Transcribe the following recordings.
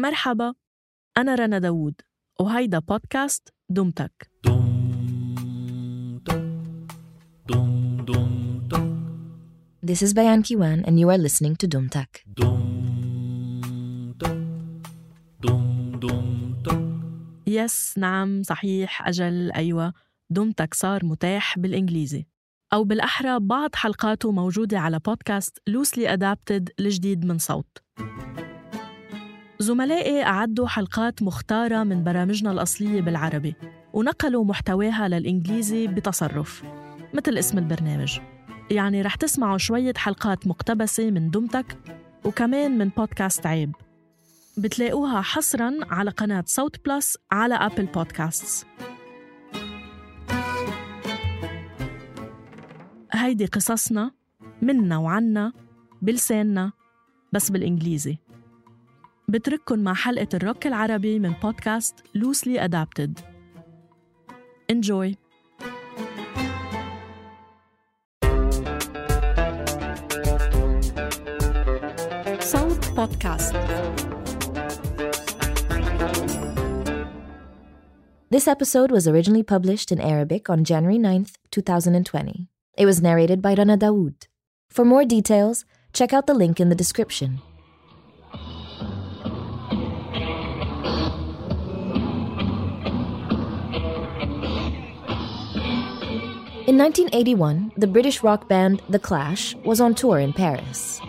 مرحبا أنا رنا داوود وهيدا بودكاست دمتك. This is Bayan Kiwan, and you are listening to Dumtak. يس نعم صحيح أجل أيوة. دمتك صار متاح بالإنجليزي. أو بالأحرى بعض حلقاته موجودة على بودكاست لوسلي أدابتد الجديد من صوت. زملائي أعدوا حلقات مختارة من برامجنا الأصلية بالعربي ونقلوا محتواها للإنجليزي بتصرف مثل اسم البرنامج. يعني رح تسمعوا شوية حلقات مقتبسة من دمتك وكمان من بودكاست عيب. بتلاقوها حصرا على قناة صوت بلس على أبل بودكاستس. هيدي قصصنا منا وعنا بلساننا بس بالإنجليزي. بترككن مع حلقة الروك العربي من بودكاست لوسلي أدابتد Enjoy صوت بودكاست This episode was originally published in Arabic on January 9th, 2020. It was narrated by Rana Dawood. For more details, check out the link in the description. In 1981, the British rock band The Clash was on tour in Paris.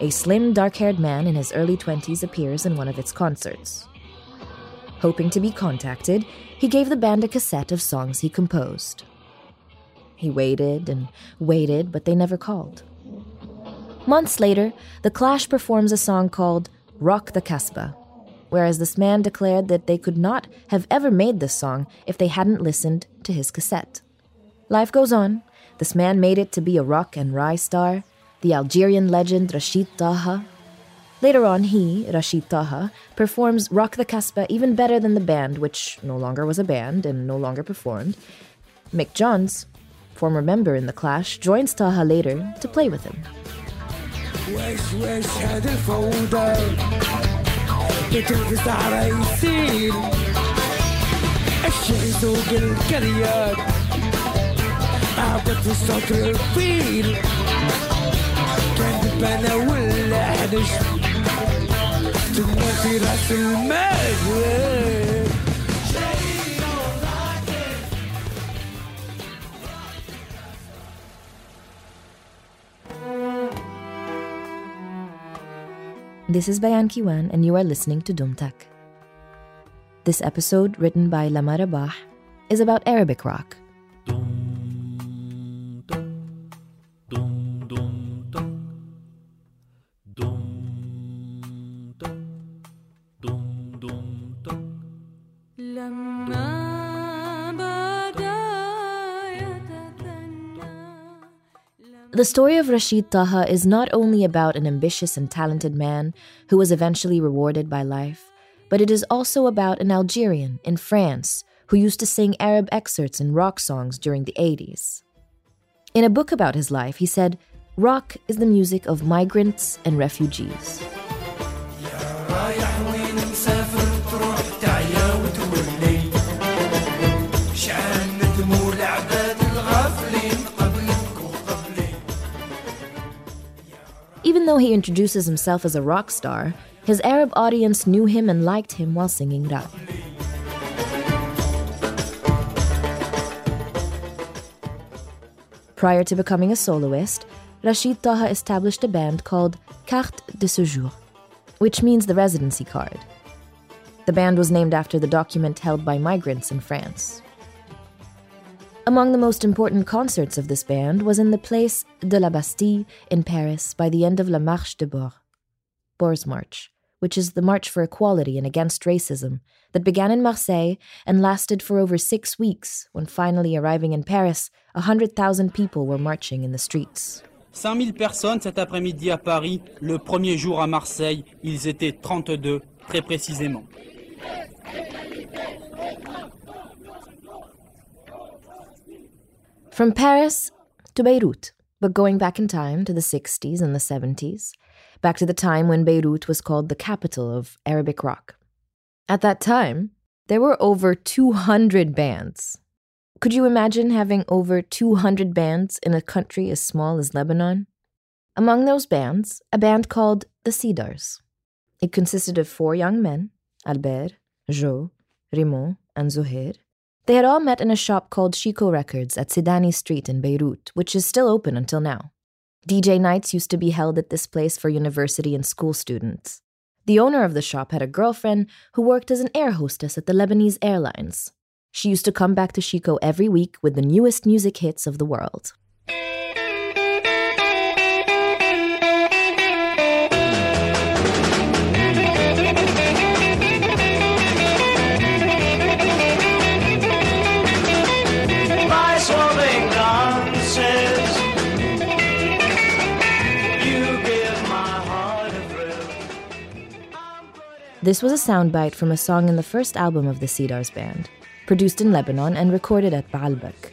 A slim, dark haired man in his early 20s appears in one of its concerts. Hoping to be contacted, he gave the band a cassette of songs he composed. He waited and waited, but they never called. Months later, The Clash performs a song called Rock the Casbah, whereas this man declared that they could not have ever made this song if they hadn't listened to his cassette. Life goes on. This man made it to be a rock and rye star, the Algerian legend Rashid Taha. Later on, he, Rashid Taha, performs Rock the Casbah even better than the band, which no longer was a band and no longer performed. Mick Jones, former member in The Clash, joins Taha later to play with him. واش واش هذا الفوضى بتنفس على يصير الشيء سوق الكريات عبت في السطر الفيل كان بنا ولا حدش تنا في راس المال This is Bayan Kiwan, and you are listening to DomTak. This episode, written by Lama Rabah, is about Arabic rock. The story of Rashid Taha is not only about an ambitious and talented man who was eventually rewarded by life, but it is also about an Algerian in France who used to sing Arab excerpts in rock songs during the 80s. In a book about his life, he said, Rock is the music of migrants and refugees. Even though he introduces himself as a rock star, his Arab audience knew him and liked him while singing rap. Prior to becoming a soloist, Rashid Taha established a band called Carte de Séjour, which means the residency card. The band was named after the document held by migrants in France. Among the most important concerts of this band was in the Place de la Bastille in Paris by the end of La Marche de Beurs, Bour's March, which is the March for Equality and Against Racism that began in Marseille and lasted for over six weeks when finally arriving in Paris, 100,000 people were marching in the streets. 5000 personnes cet après-midi à Paris, le premier jour à Marseille, ils étaient 32 très précisément. From Paris to Beirut, but going back in time to the 60s and the 70s, back to the time when Beirut was called the capital of Arabic rock. At that time, there were over 200 bands. Could you imagine having over 200 bands in a country as small as Lebanon? Among those bands, a band called the Cedars. It consisted of four young men Albert, Jo, Raymond, and Zohair, they had all met in a shop called Chico Records at Sidani Street in Beirut, which is still open until now. DJ nights used to be held at this place for university and school students. The owner of the shop had a girlfriend who worked as an air hostess at the Lebanese Airlines. She used to come back to Chico every week with the newest music hits of the world. This was a soundbite from a song in the first album of the Cedars Band, produced in Lebanon and recorded at Baalbek.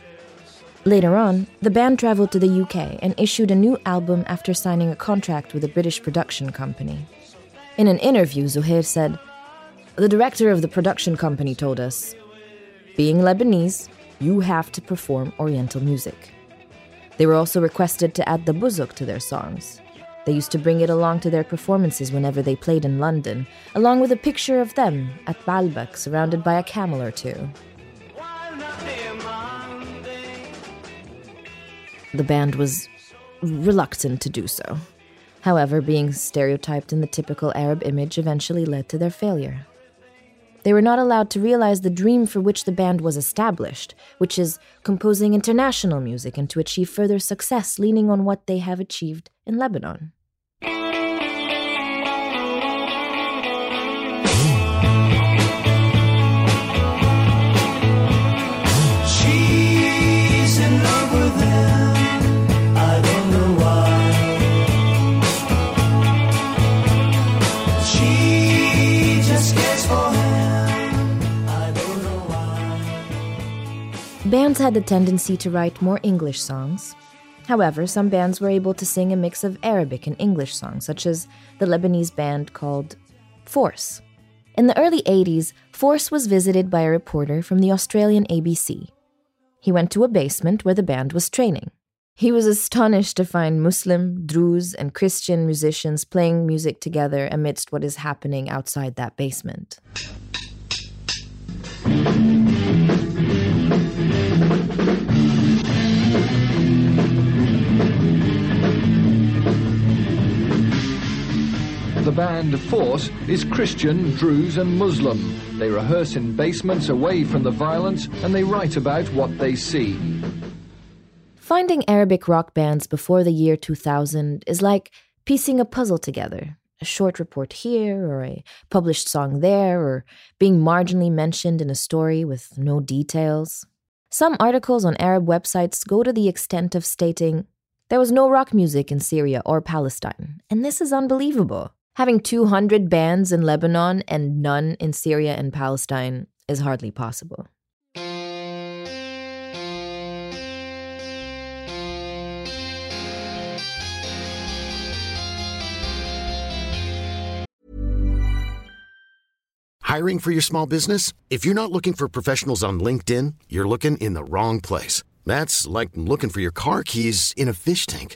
Later on, the band traveled to the UK and issued a new album after signing a contract with a British production company. In an interview, Zohair said, The director of the production company told us, Being Lebanese, you have to perform Oriental music. They were also requested to add the buzuk to their songs, they used to bring it along to their performances whenever they played in London, along with a picture of them at Baalbek surrounded by a camel or two. The band was reluctant to do so. However, being stereotyped in the typical Arab image eventually led to their failure. They were not allowed to realize the dream for which the band was established, which is composing international music and to achieve further success leaning on what they have achieved in Lebanon. Had the tendency to write more English songs. However, some bands were able to sing a mix of Arabic and English songs, such as the Lebanese band called Force. In the early 80s, Force was visited by a reporter from the Australian ABC. He went to a basement where the band was training. He was astonished to find Muslim, Druze, and Christian musicians playing music together amidst what is happening outside that basement. The band Force is Christian, Druze, and Muslim. They rehearse in basements away from the violence and they write about what they see. Finding Arabic rock bands before the year 2000 is like piecing a puzzle together. A short report here, or a published song there, or being marginally mentioned in a story with no details. Some articles on Arab websites go to the extent of stating, there was no rock music in Syria or Palestine, and this is unbelievable. Having 200 bands in Lebanon and none in Syria and Palestine is hardly possible. Hiring for your small business? If you're not looking for professionals on LinkedIn, you're looking in the wrong place. That's like looking for your car keys in a fish tank.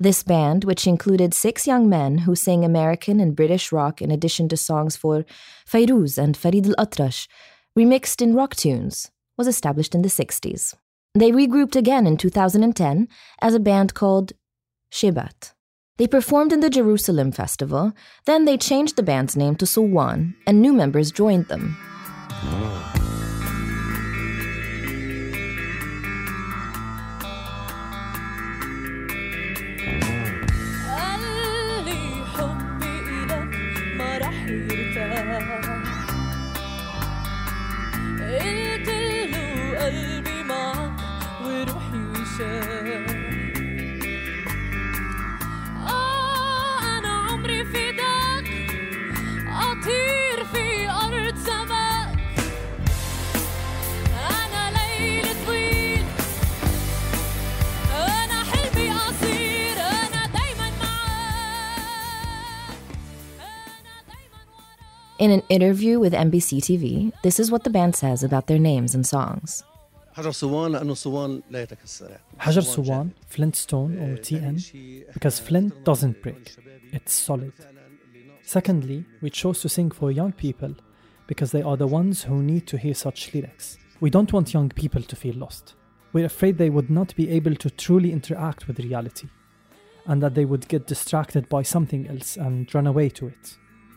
This band, which included six young men who sang American and British rock in addition to songs for Fairuz and Farid al Atrash, remixed in rock tunes, was established in the 60s. They regrouped again in 2010 as a band called Shebat. They performed in the Jerusalem Festival, then they changed the band's name to Suwan, and new members joined them. Oh. In an interview with NBC TV, this is what the band says about their names and songs. حجر صوان لانه صوان لا يتكسر حجر صوان Flintstone or TN because flint doesn't break it's solid secondly we chose to sing for young people because they are the ones who need to hear such lyrics we don't want young people to feel lost we're afraid they would not be able to truly interact with reality and that they would get distracted by something else and run away to it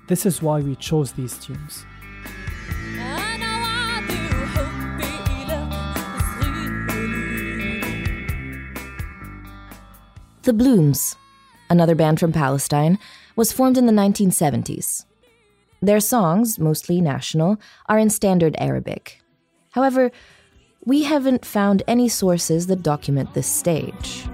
this is why we chose these tunes The Blooms, another band from Palestine, was formed in the 1970s. Their songs, mostly national, are in standard Arabic. However, we haven't found any sources that document this stage.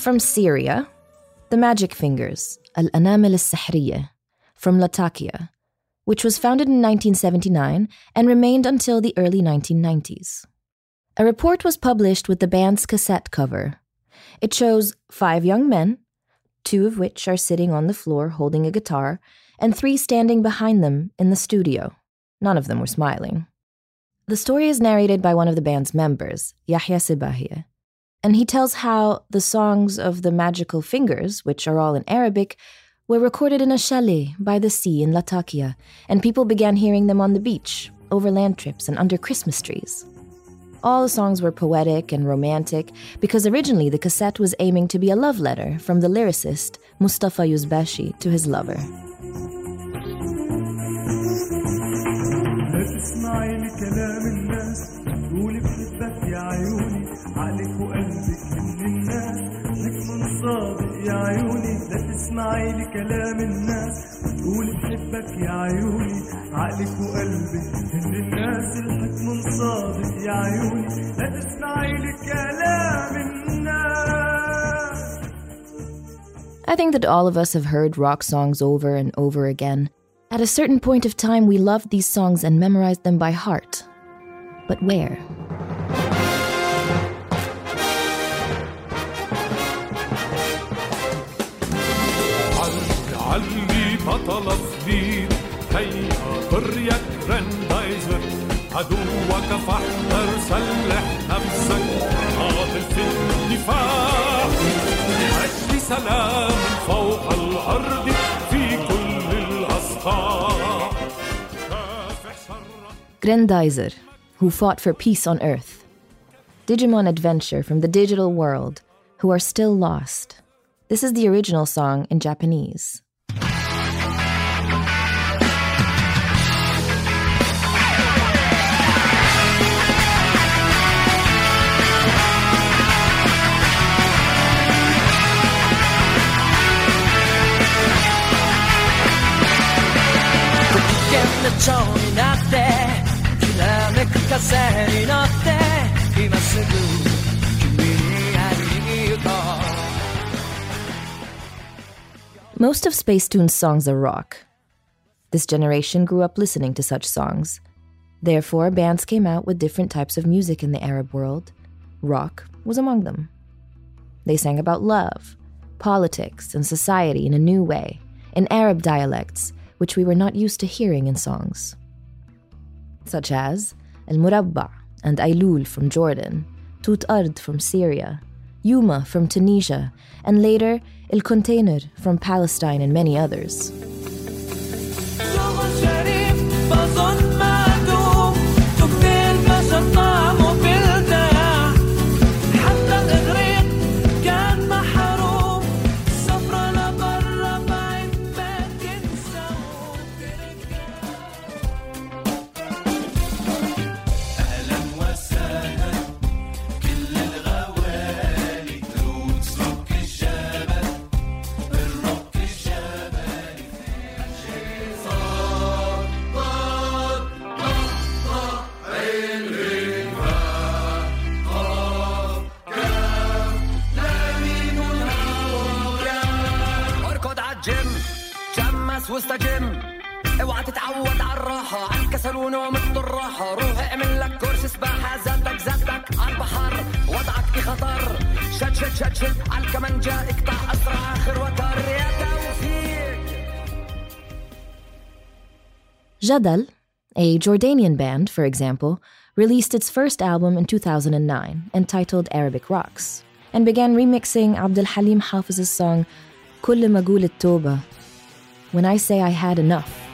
From Syria, the Magic Fingers, Al Anamil al from Latakia, which was founded in 1979 and remained until the early 1990s. A report was published with the band's cassette cover. It shows five young men, two of which are sitting on the floor holding a guitar, and three standing behind them in the studio. None of them were smiling. The story is narrated by one of the band's members, Yahya Sibahia, and he tells how the songs of the Magical Fingers, which are all in Arabic, were recorded in a chalet by the sea in Latakia, and people began hearing them on the beach, over land trips, and under Christmas trees. All the songs were poetic and romantic because originally the cassette was aiming to be a love letter from the lyricist Mustafa Yuzbashi to his lover. عيوني لا تسمعي لكلام الناس قولي بحبك يا عيوني عقلك وقلبك من الناس الحكم صادق يا عيوني لا تسمعي لكلام الناس I think that all of us have heard rock songs over and over again. At a certain point of time, we loved these songs and memorized them by heart. But where? بطل صديد هيا طريك Grendizer, who fought for peace on Earth. Digimon Adventure from the digital world, who are still lost. This is the original song in Japanese. Most of Space Spacetoon's songs are rock. This generation grew up listening to such songs. Therefore, bands came out with different types of music in the Arab world. Rock was among them. They sang about love, politics, and society in a new way, in Arab dialects, which we were not used to hearing in songs. Such as Al Murabba and Ailul from Jordan, TootArd from Syria, Yuma from Tunisia, and later El Container from Palestine and many others. شد شد شد شد على الكمنجة اقطع اسرع اخر وتر يا توفيق Jadal, a Jordanian band, for example, released its first album in 2009 entitled Arabic Rocks and began remixing Abdul Halim Hafiz's song كل ما أقول التوبة When I Say I Had Enough.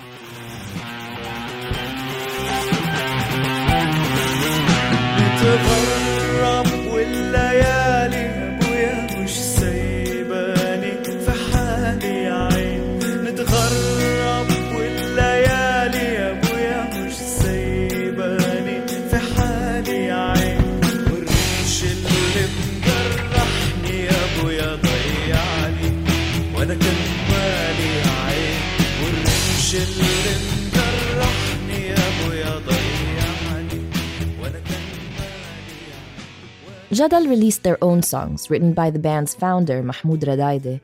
Jadal released their own songs written by the band's founder Mahmoud Radaide,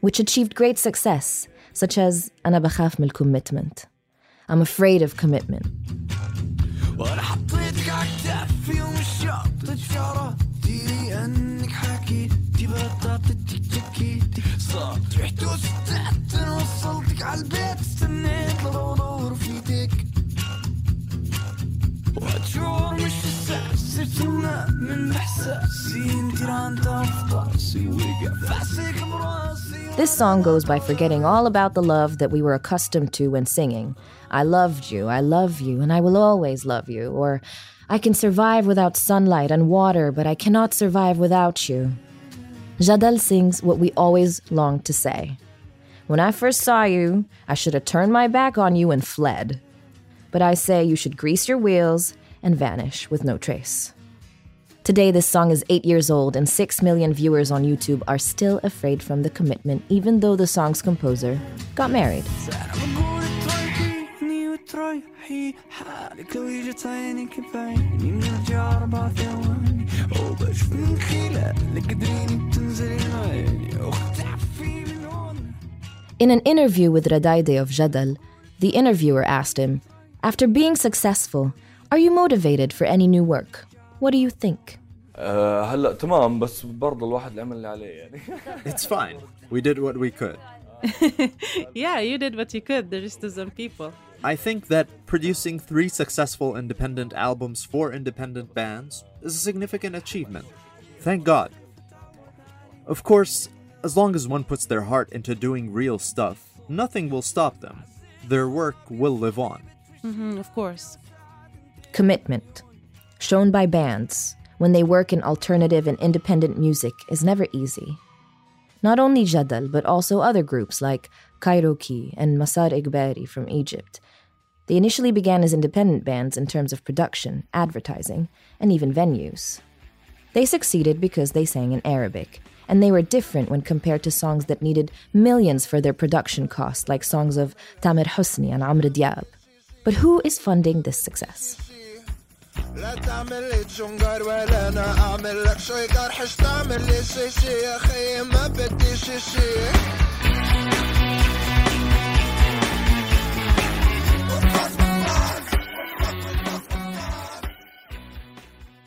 which achieved great success, such as أنا بخاف من commitment. I'm afraid of commitment. وانا حطيتك على كتافي ومش حطيت شعره ديري انك احساس صرت هنا من احساسي انتي ران تفطاسي وقع فاسك براسي This song goes by forgetting all about the love that we were accustomed to when singing. I loved you, I love you, and I will always love you. Or, I can survive without sunlight and water, but I cannot survive without you. Jadal sings what we always longed to say. When I first saw you, I should have turned my back on you and fled. but I say you should grease your wheels and vanish with no trace. Today, this song is eight years old, and six million viewers on YouTube are still afraid from the commitment, even though the song's composer got married. In an interview with Radayde of Jadal, the interviewer asked him, After being successful, are you motivated for any new work? What do you think? آه، هلا تمام بس برضه الواحد اللي عمل اللي عليه يعني It's fine. We did what we could. yeah, you did what you could. There's to some people. I think that producing three successful independent albums for independent bands is a significant achievement. Thank God. Of course, as long as one puts their heart into doing real stuff, nothing will stop them. Their work will live on. Mm-hmm, of course. Commitment, shown by bands when they work in alternative and independent music, is never easy. Not only Jadal, but also other groups like Cairokee and Massar Egbari from Egypt. They initially began as independent bands in terms of production, advertising, and even venues. They succeeded because they sang in Arabic, and they were different when compared to songs that needed millions for their production cost, like songs of Tamer Hosni and Amr Diab. But who is funding this success? لا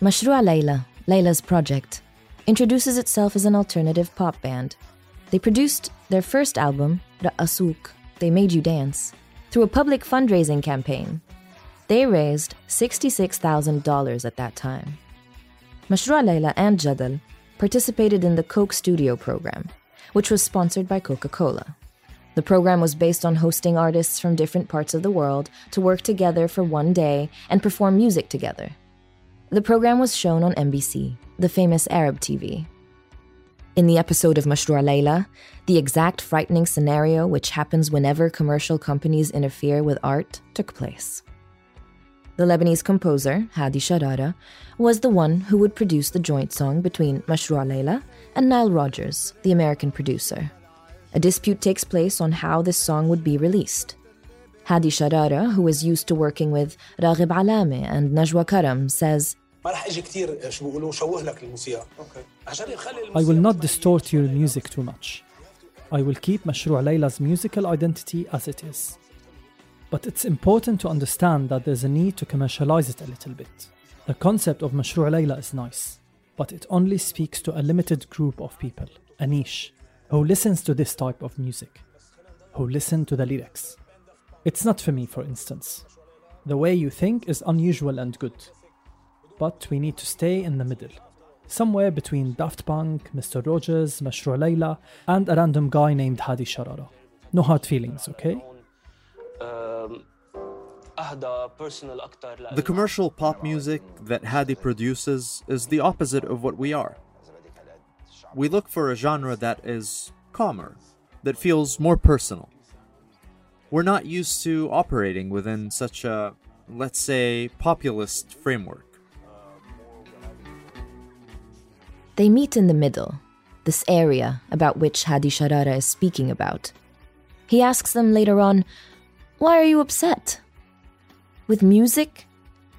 Mashrou' Leila, Layla's project, introduces itself as an alternative pop band. They produced their first album, Ra'asuk, They Made You Dance, through a public fundraising campaign. They raised $66,000 at that time. Mashrou' Leila and Jadal participated in the Coke Studio program, which was sponsored by Coca Cola. The program was based on hosting artists from different parts of the world to work together for one day and perform music together. The program was shown on MBC, the famous Arab TV. In the episode of Mashrou' Leila, the exact frightening scenario which happens whenever commercial companies interfere with art took place. The Lebanese composer, Hadi Sharara, was the one who would produce the joint song between Mashrou' Leila and Nile Rodgers, the American producer. A dispute takes place on how this song would be released. Hadi Sharara, who is used to working with Raghib Alame and Najwa Karam, says, ما راح اجي كثير شو بيقولوا شوه لك الموسيقى اوكي عشان يخلي I will not distort your music too much. I will keep Mashrou' Layla's musical identity as it is. But it's important to understand that there's a need to commercialize it a little bit. The concept of Mashrou' Layla is nice, but it only speaks to a limited group of people, a niche, who listens to this type of music, who listen to the lyrics. It's not for me, for instance. The way you think is unusual and good. but we need to stay in the middle. Somewhere between Daft Punk, Mr. Rodgers, Mashrou' Leila, and a random guy named Hadi Sharara. No hard feelings, okay? The commercial pop music that Hadi produces is the opposite of what we are. We look for a genre that is calmer, that feels more personal. We're not used to operating within such a, let's say, populist framework. They meet in the middle, this area about which Hadi Sharara is speaking about. He asks them later on, Why are you upset? With music,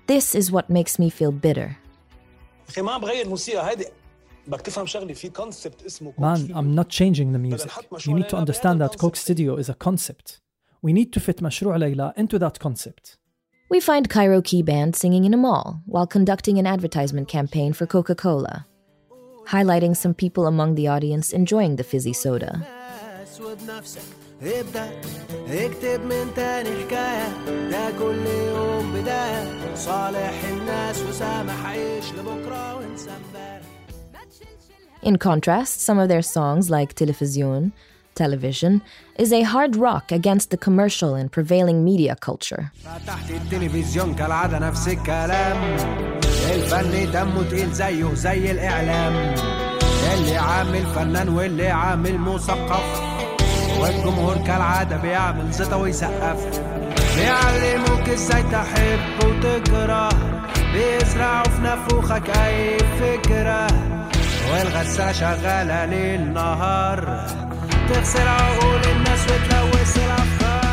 this is what makes me feel bitter. Man, I'm not changing the music. You need to understand that Coke Studio is a concept. We need to fit Mashrou' Leila into that concept. We find Cairokee Band singing in a mall while conducting an advertisement campaign for Coca Cola highlighting some people among the audience enjoying the fizzy soda. بنفسك ابدأ اكتب من تاني حكاية ده كل يوم بداية صالح الناس وسامح عيش لبكرة وانسى امبارح In contrast, some of their songs, like Television, Television, is a hard rock against the commercial and prevailing media culture. الفن دمه تقيل زيه زي الإعلام. اللي عامل فنان واللي عامل مثقف. والجمهور كالعادة بيعمل زيطة ويسقف. بيعلموك إزاي تحب وتكره. بيزرعوا في نافوخك أي فكرة. والغسالة شغالة ليل نهار. تغسل عقول الناس وتلوث الأفكار.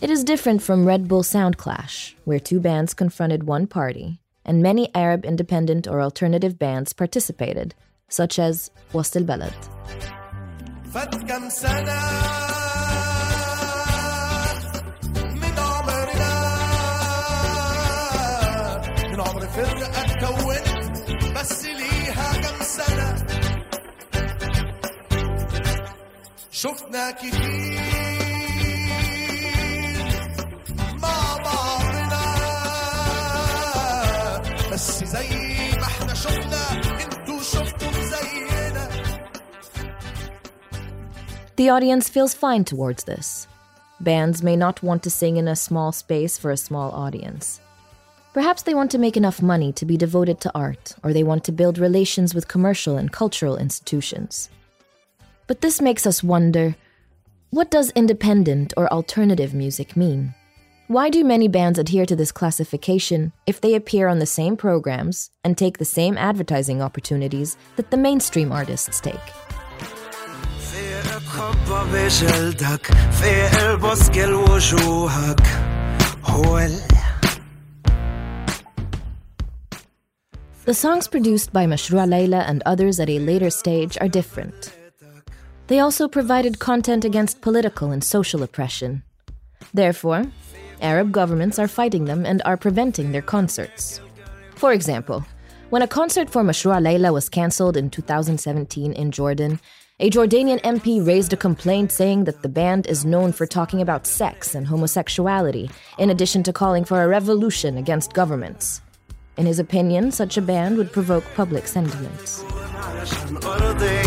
It is different from Red Bull Sound Clash, where two bands confronted one party, and many Arab independent or alternative bands participated, such as Wast al Balad. فات كم سنة من عمرنا من عمر فرقة اتكونت بس ليها كم سنة شفنا كتير The audience feels fine towards this. Bands may not want to sing in a small space for a small audience. Perhaps they want to make enough money to be devoted to art, or they want to build relations with commercial and cultural institutions. But this makes us wonder what does independent or alternative music mean? Why do many bands adhere to this classification if they appear on the same programs and take the same advertising opportunities that the mainstream artists take? بجلدك في وجوهك هو The songs produced by Mashrou' Leila and others at a later stage are different. They also provided content against political and social oppression. Therefore, Arab governments are fighting them and are preventing their concerts. For example, when a concert for Mashrou' Leila was cancelled in 2017 in Jordan, a Jordanian MP raised a complaint saying that the band is known for talking about sex and homosexuality, in addition to calling for a revolution against governments. In his opinion, such a ban would provoke public sentiments. علشان أرضي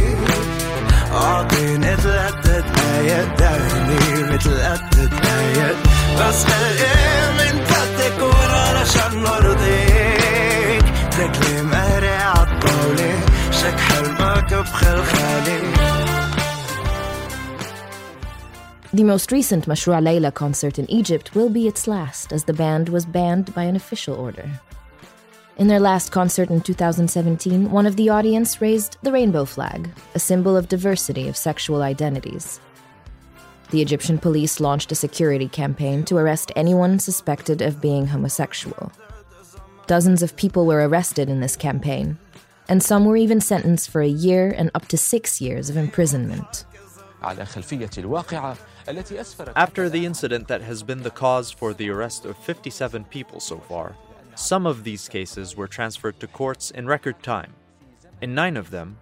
أعطيني تلاتة آيات دارني تلاتة آيات بس خلقي من تحتك ورا علشان أرضيك رجلي مهري عالطاولة شك حلمك بخلخالي The most recent Mashrou' Leila concert in Egypt will be its last, as the band was banned by an official order. In their last concert in 2017, one of the audience raised the rainbow flag, a symbol of diversity of sexual identities. The Egyptian police launched a security campaign to arrest anyone suspected of being homosexual. Dozens of people were arrested in this campaign, and some were even sentenced for a year and up to six years of imprisonment. After the incident that has been the cause for the arrest of 57 people so far, some of these cases were transferred to courts in record time. In nine of them,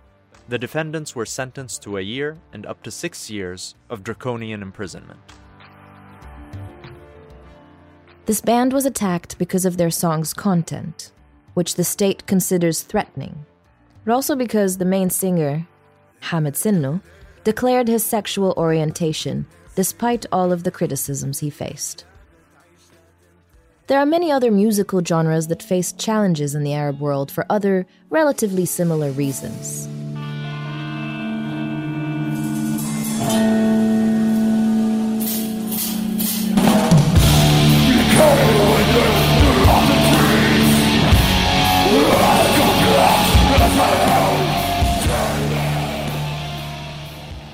the defendants were sentenced to a year and up to six years of draconian imprisonment. This band was attacked because of their song's content, which the state considers threatening but also because the main singer, Hamed Sinno, declared his sexual orientation despite all of the criticisms he faced. There are many other musical genres that face challenges in the Arab world for other, relatively similar reasons.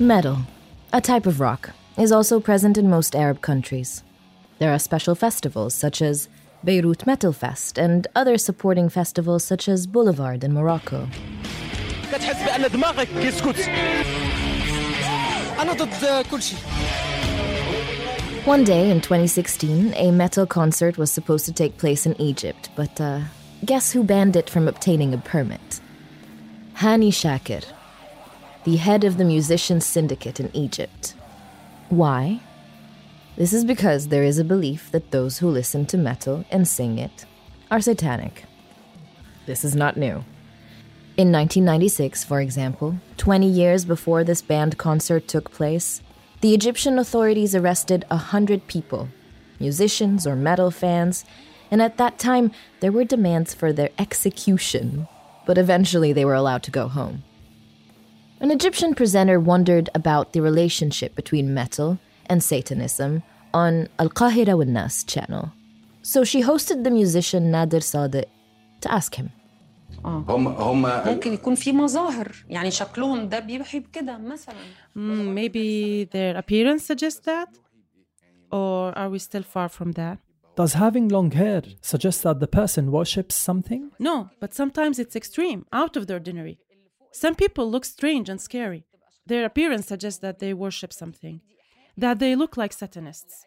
Metal, a type of rock, is also present in most Arab countries. There are special festivals such as Beirut Metal Fest and other supporting festivals such as Boulevard in Morocco. One day in 2016, a metal concert was supposed to take place in Egypt, but uh, guess who banned it from obtaining a permit? Hani Shakir, the head of the musicians syndicate in Egypt. Why? This is because there is a belief that those who listen to metal and sing it are satanic. This is not new. In 1996, for example, 20 years before this band concert took place, the Egyptian authorities arrested 100 people, musicians or metal fans, and at that time there were demands for their execution, but eventually they were allowed to go home. An Egyptian presenter wondered about the relationship between metal and Satanism on Al Qahira wal Nas channel. So she hosted the musician Nadir Sadiq to ask him. هم هم ممكن يكون في مظاهر يعني شكلهم ده بيوحي بكده مثلا Mm, maybe their appearance suggests that? Or are we still far from that? Does having long hair suggest that the person worships something? No, but sometimes it's extreme, out of the ordinary. Some people look strange and scary. Their appearance suggests that they worship something, that they look like Satanists.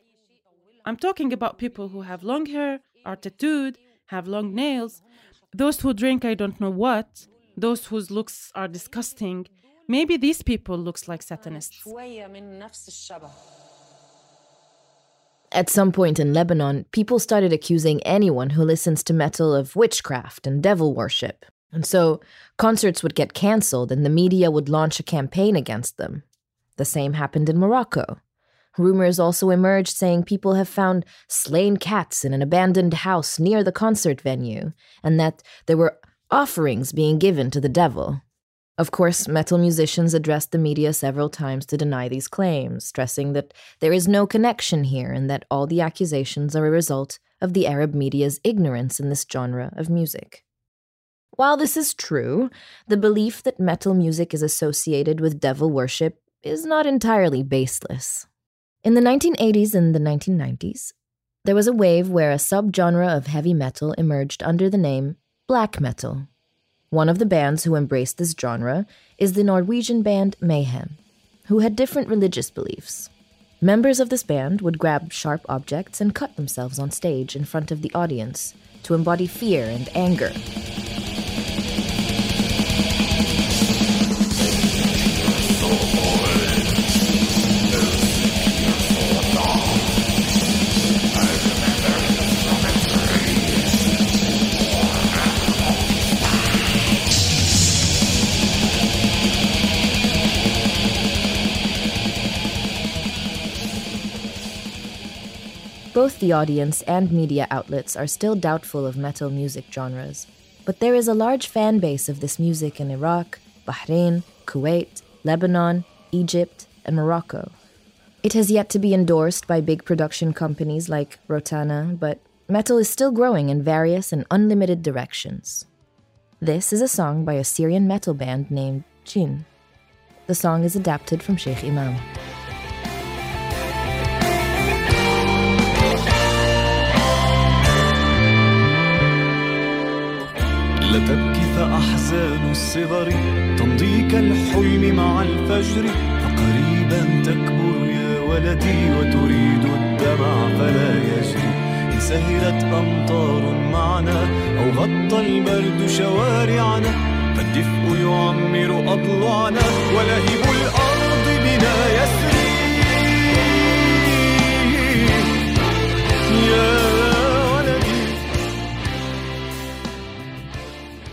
I'm talking about people who have long hair, are tattooed, have long nails, those who drink I don't know what, those whose looks are disgusting. Maybe these people looks like Satanists. At some point in Lebanon, people started accusing anyone who listens to metal of witchcraft and devil worship, and so concerts would get cancelled and the media would launch a campaign against them. The same happened in Morocco. Rumors also emerged saying people have found slain cats in an abandoned house near the concert venue, and that there were offerings being given to the devil. Of course, metal musicians addressed the media several times to deny these claims, stressing that there is no connection here and that all the accusations are a result of the Arab media's ignorance in this genre of music. While this is true, the belief that metal music is associated with devil worship is not entirely baseless. In the 1980s and the 1990s, there was a wave where a subgenre of heavy metal emerged under the name black metal. One of the bands who embraced this genre is the Norwegian band Mayhem, who had different religious beliefs. Members of this band would grab sharp objects and cut themselves on stage in front of the audience to embody fear and anger. Both the audience and media outlets are still doubtful of metal music genres, but there is a large fan base of this music in Iraq, Bahrain, Kuwait, Lebanon, Egypt, and Morocco. It has yet to be endorsed by big production companies like Rotana, but metal is still growing in various and unlimited directions. This is a song by a Syrian metal band named Jinn. The song is adapted from Sheikh Imam. لا تبكي فأحزان الصغر تمضي كالحلم مع الفجر فقريبا تكبر يا ولدي وتريد الدمع فلا يجري إن سهرت أمطار معنا أو غطى البرد شوارعنا فالدفء يعمر أضلاعنا ولهب الأرض بنا يسري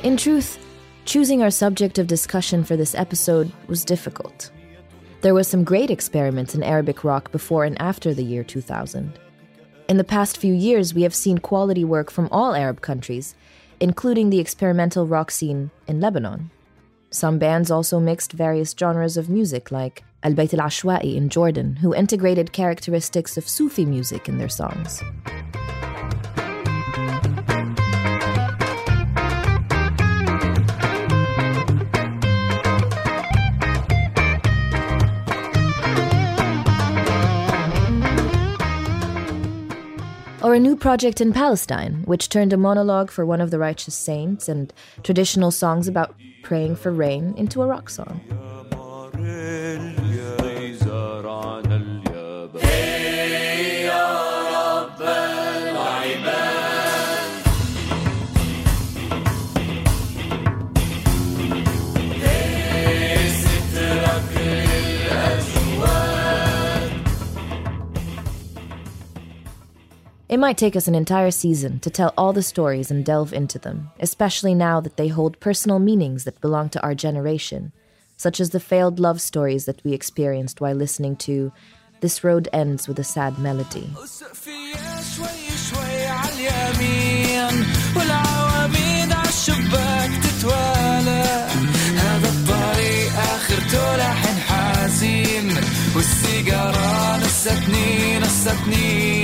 In truth, choosing our subject of discussion for this episode was difficult. There was some great experiments in Arabic rock before and after the year 2000. In the past few years, we have seen quality work from all Arab countries, including the experimental rock scene in Lebanon. Some bands also mixed various genres of music, like Al Bayt al Ashwa'i in Jordan, who integrated characteristics of Sufi music in their songs. Or a new project in Palestine, which turned a monologue for one of the righteous saints and traditional songs about praying for rain into a rock song. It might take us an entire season to tell all the stories and delve into them, especially now that they hold personal meanings that belong to our generation, such as the failed love stories that we experienced while listening to This Road Ends with a Sad Melody. شوي عاليمين والعواميد عالشباك تتوالى هذا الطريق آخرته لحن حزين والسيجارة نستني نستني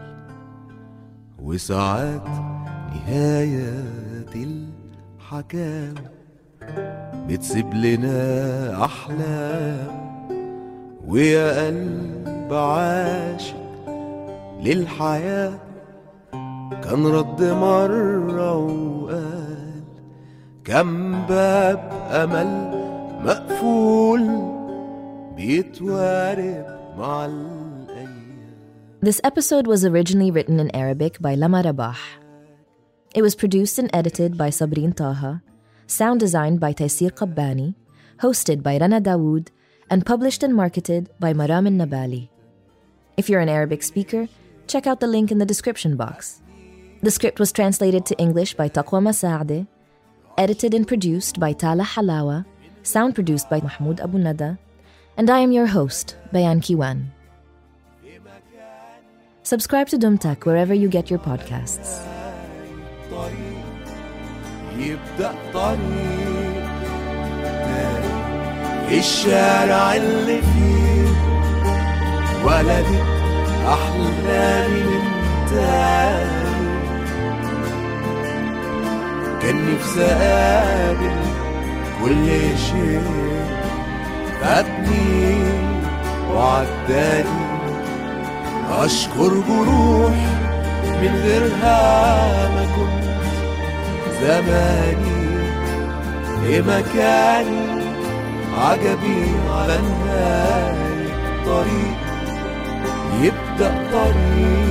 وساعات نهاية الحكاوي بتسيب لنا أحلام. ويا قلب عاشق للحياة كان رد مرة وقال كم باب أمل مقفول بيتوارب مع This episode was originally written in Arabic by Lama Rabah. It was produced and edited by Sabreen Taha, sound designed by Taysir Qabbani, hosted by Rana Dawood, and published and marketed by Maram Nabali. If you're an Arabic speaker, check out the link in the description box. The script was translated to English by Taqwa Masaade, edited and produced by Tala Halawa, sound produced by Mahmoud Abu Nada, and I am your host, Bayan Kiwan. Subscribe to DomTak wherever you get your podcasts. يبدأ طريق الشارع اللي فيه ولدت أحلامي من تاني كان نفسي أقابل كل شيء فاتني وعداني أشكر جروح من غيرها ما كنت زماني في مكاني عجبي على نهاية الطريق. يبدأ طريق.